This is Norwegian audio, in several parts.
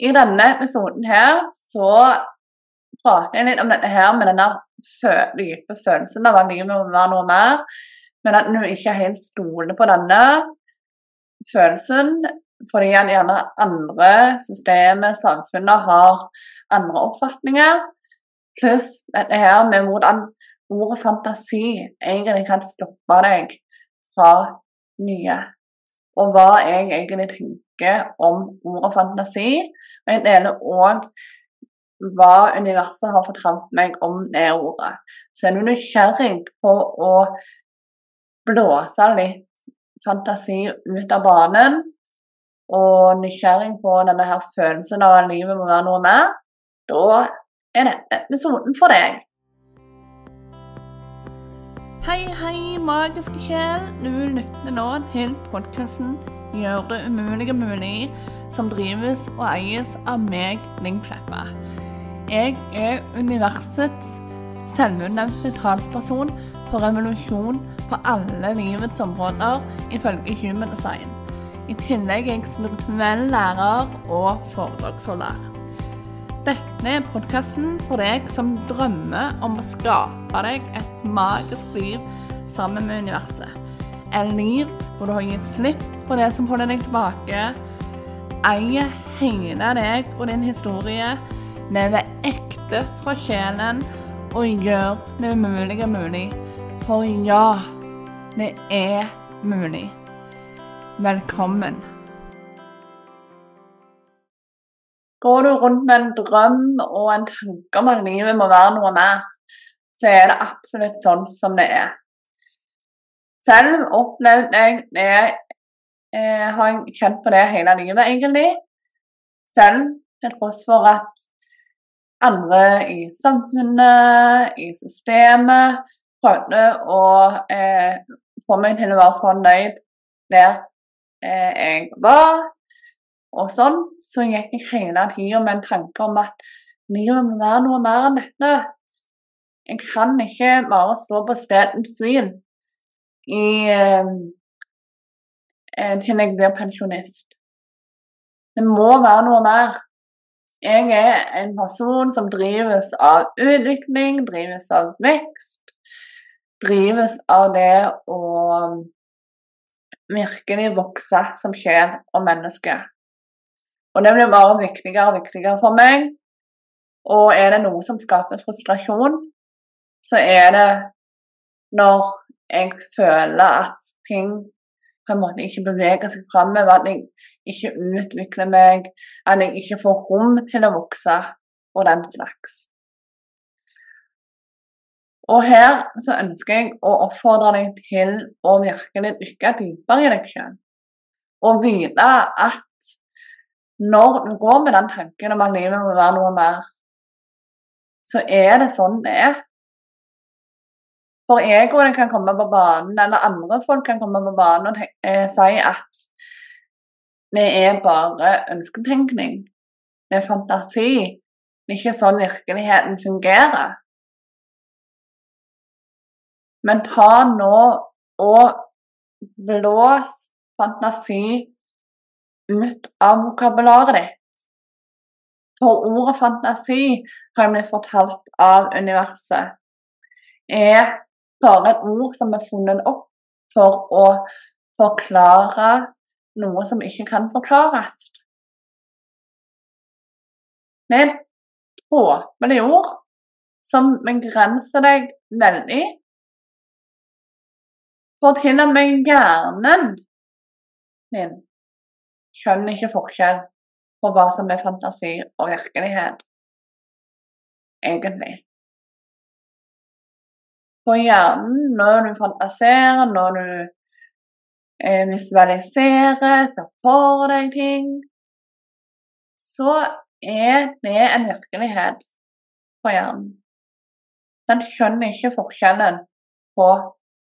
I denne episoden her så prater jeg litt om dette her med denne dype følelsen av at livet må være noe mer, men at du ikke helt stoler på denne følelsen fordi gjerne andre systemer, samfunnet, har andre oppfatninger. Pluss dette her med hvordan ordet fantasi egentlig kan stoppe deg fra mye. Og hva jeg egentlig tenker om ordet fantasi. Og jeg deler òg hva universet har fortalt meg om det ordet. Så er du nysgjerrig på å blåse litt fantasi ut av banen, og nysgjerrig på denne her følelsen av at livet må være noe mer, da er dette episoden for deg. Hei, hei, magiske sjel. Du lytter nå til podkasten 'Gjør det umulige mulig', som drives og eies av meg, Ling Kleppa. Jeg er universets selvutnevnte talsperson for revolusjon på alle livets områder, ifølge Human Design. I tillegg er jeg spirituell lærer og foredragsholder. Dette er podkasten for deg som drømmer om å skape deg et magisk liv sammen med universet. Et liv hvor du har gitt slipp på det som holder deg tilbake, eier hele deg og din historie, lever ekte fra sjelen og gjør det umulige mulig. For ja, det er mulig. Velkommen. Går du rundt med en drøm og en tanke om at livet må være noe mer, så er det absolutt sånn som det er. Selv opplevde jeg det eh, Har jeg kjent på det hele livet, egentlig. Selv til tross for at andre i samfunnet, i systemet, prøvde å eh, få meg til å være fornøyd der eh, jeg var, og sånn, så gikk jeg hele tida med en tanke om at livet må være noe mer enn dette. Jeg kan ikke bare stå på stedens svin i eh, til jeg blir pensjonist. Det må være noe mer. Jeg er en person som drives av utvikling, drives av vekst, drives av det å virkelig vokse som sjel og menneske. Og det blir bare viktigere og viktigere for meg. Og er det noe som skaper frustrasjon, så er det når jeg føler at ting på en måte ikke beveger seg framover, at jeg ikke utvikler meg, at jeg ikke får rom til å vokse og den slags. Og her så ønsker jeg å oppfordre deg til å virkelig dykke dypere i deg selv. Og vite at når du går med den tanken om at livet må være noe mer, så er det sånn det er. For egoene kan komme på banen, eller andre folk kan komme på banen og eh, si at det er bare ønsketenkning. Det er fantasi. Det er ikke sånn virkeligheten fungerer. Men ta nå og blås fantasi ut av vokabularet ditt. For ordet fantasi, har jeg blitt fortalt av universet, er bare et ord som er funnet opp for å forklare noe som ikke kan forklares. Det er et tåpelig ord som begrenser deg veldig. For til og med hjernen din skjønner ikke forskjell på hva som er fantasi og virkelighet, egentlig. På hjernen, når du fantaserer, når du eh, visualiserer, ser for deg ting, så er det en virkelighet på hjernen. Den skjønner ikke forskjellen på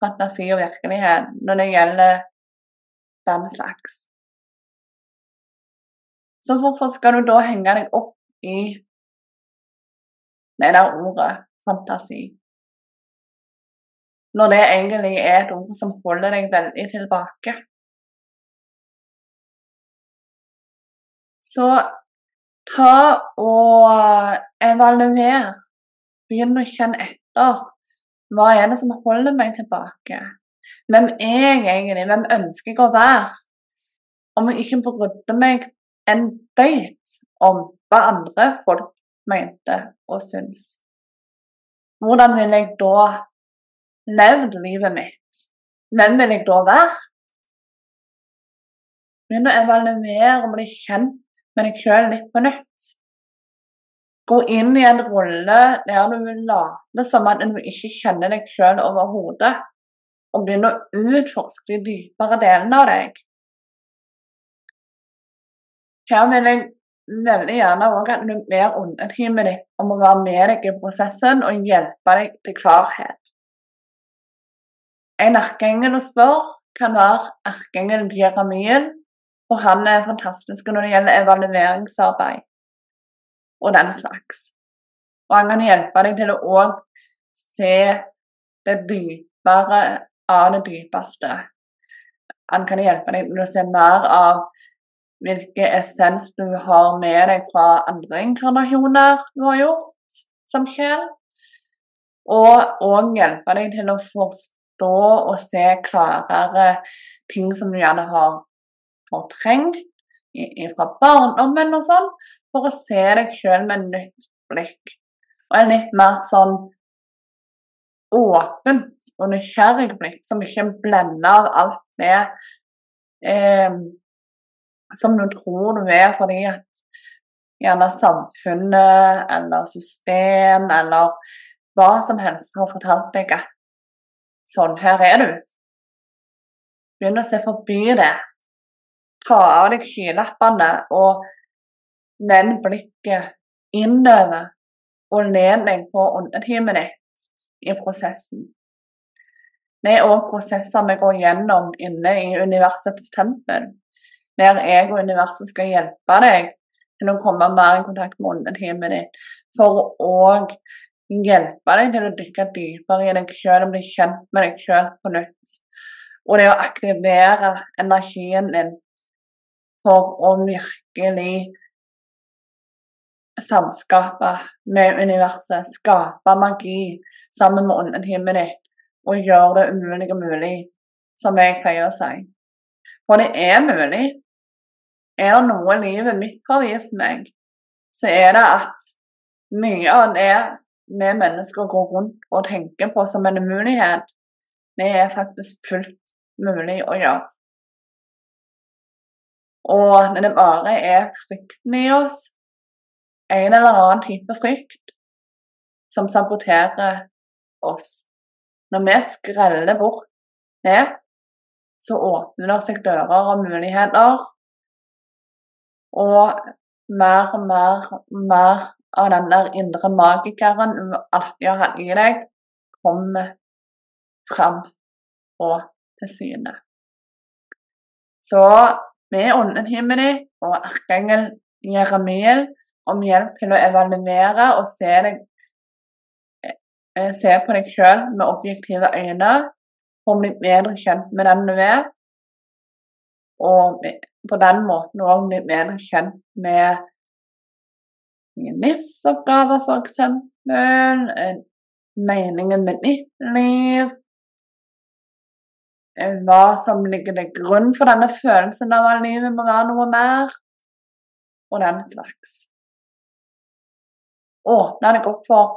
fantasi og virkelighet når det gjelder den slags. Så hvorfor skal du da henge deg opp i det der ordet fantasi? Når det egentlig er et ord som holder deg veldig tilbake. Så Ta og evaluer. Begynn å kjenne etter. Hva er det som holder meg tilbake? Hvem er jeg egentlig? Hvem ønsker jeg å være? Om jeg ikke brydde meg en døyt om hva andre folk mente og syntes. Hvordan ville jeg da levd livet mitt? Hvem vil jeg da være? Begynn å evaluere og bli kjent med deg sjøl litt på nytt. Gå inn i en rolle der du vil late som at du ikke kjenner deg sjøl overhodet, og begynn å utforske de dypere delene av deg. Her vil jeg veldig gjerne òg at du ber underteamet ditt om å være med deg i prosessen og hjelpe deg til klarhet. En erkeengel å spørre kan være erkeengel Jeremien, og han er fantastisk når det gjelder evalueringsarbeid og den slags. Og han kan hjelpe deg til å òg se det dypere av det dypeste. Han kan hjelpe deg til å se mer av hvilken essens du har med deg fra andre inkarnasjoner du har gjort som sjel. Og òg hjelpe deg til å forstå og se klarere ting som du gjerne har fortrengt fra barndommen og sånn, for å se deg sjøl med nytt blikk. Og en litt mer sånn åpent og nysgjerrig blikk, som ikke blender alt det eh, som du tror du er fordi at gjerne samfunnet eller system eller hva som helst har fortalt deg at sånn her er du. Begynn å se forbi det. Ta av deg skylappene og vend blikket innover og len deg på åndetimen ditt i prosessen. Det er òg prosesser vi går gjennom inne i universets tempel, der jeg og universet skal hjelpe deg til å komme mer i kontakt med underteamet ditt, for å hjelpe deg til å dykke dypere i deg sjøl og bli kjent med deg sjøl på nytt. Og det å aktivere energien din for å virkelig samskape med universet, skape magi sammen med åndetimen ditt og gjøre det umulige mulig, som jeg pleier å si. For det er mulig. Er det noe livet mitt har vist meg, så er det at mye av det vi mennesker går rundt og tenker på som en umulighet, det er faktisk fullt mulig å gjøre. Og når det bare er frykten i oss, en eller annen type frykt, som saboterer oss. Når vi skreller bort det, så åpner det seg dører og muligheter. Og mer og mer mer av den der indre magikeren du alltid har hatt i deg, kommer fram og til syne. Så med åndetimen din og erkeengel Jeremiel om hjelp til å evaluere og se, deg, eh, se på deg sjøl med objektive øyne for å bli bedre kjent med den du er. Og på den måten òg blir bedre kjent med livsoppgaver, f.eks. Meningen med ditt liv, Eh, hva som ligger til grunn for denne følelsen av at livet må være noe mer, og den slags. Åpne deg opp for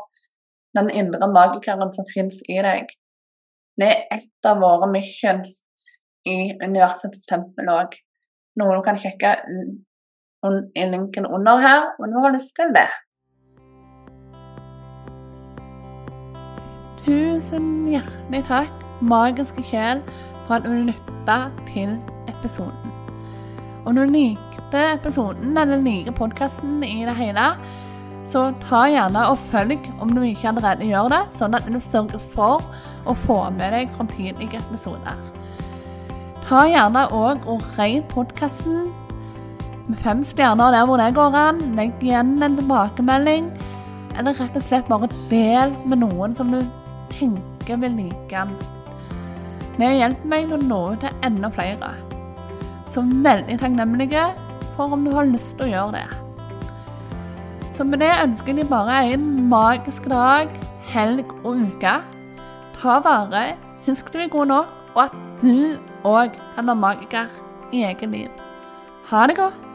den indre magikeren som fins i deg. Det er et av våre missions i universets tempel òg. Noe du kan sjekke i linken under her om du har lyst til det. Tusen hjertelig takk, magiske sjel, for at du lytta til episoden. Om du likte episoden eller liker podkasten i det hele, så ta gjerne og følg om du ikke allerede gjør det, sånn at du sørger for å få med deg framtidige episoder. Ta gjerne òg og rate podkasten med fem stjerner der hvor det går an. Legg igjen en tilbakemelding, eller rett og slett bare del med noen som du tenker vil like den. Det hjelper meg å nå ut til enda flere. Så veldig takknemlig for om du har lyst til å gjøre det. Så med det ønsker de bare en magisk dag, helg og uke. Ta vare, husk du er god nok, og at du og han var magiker i eget liv. Ha det godt!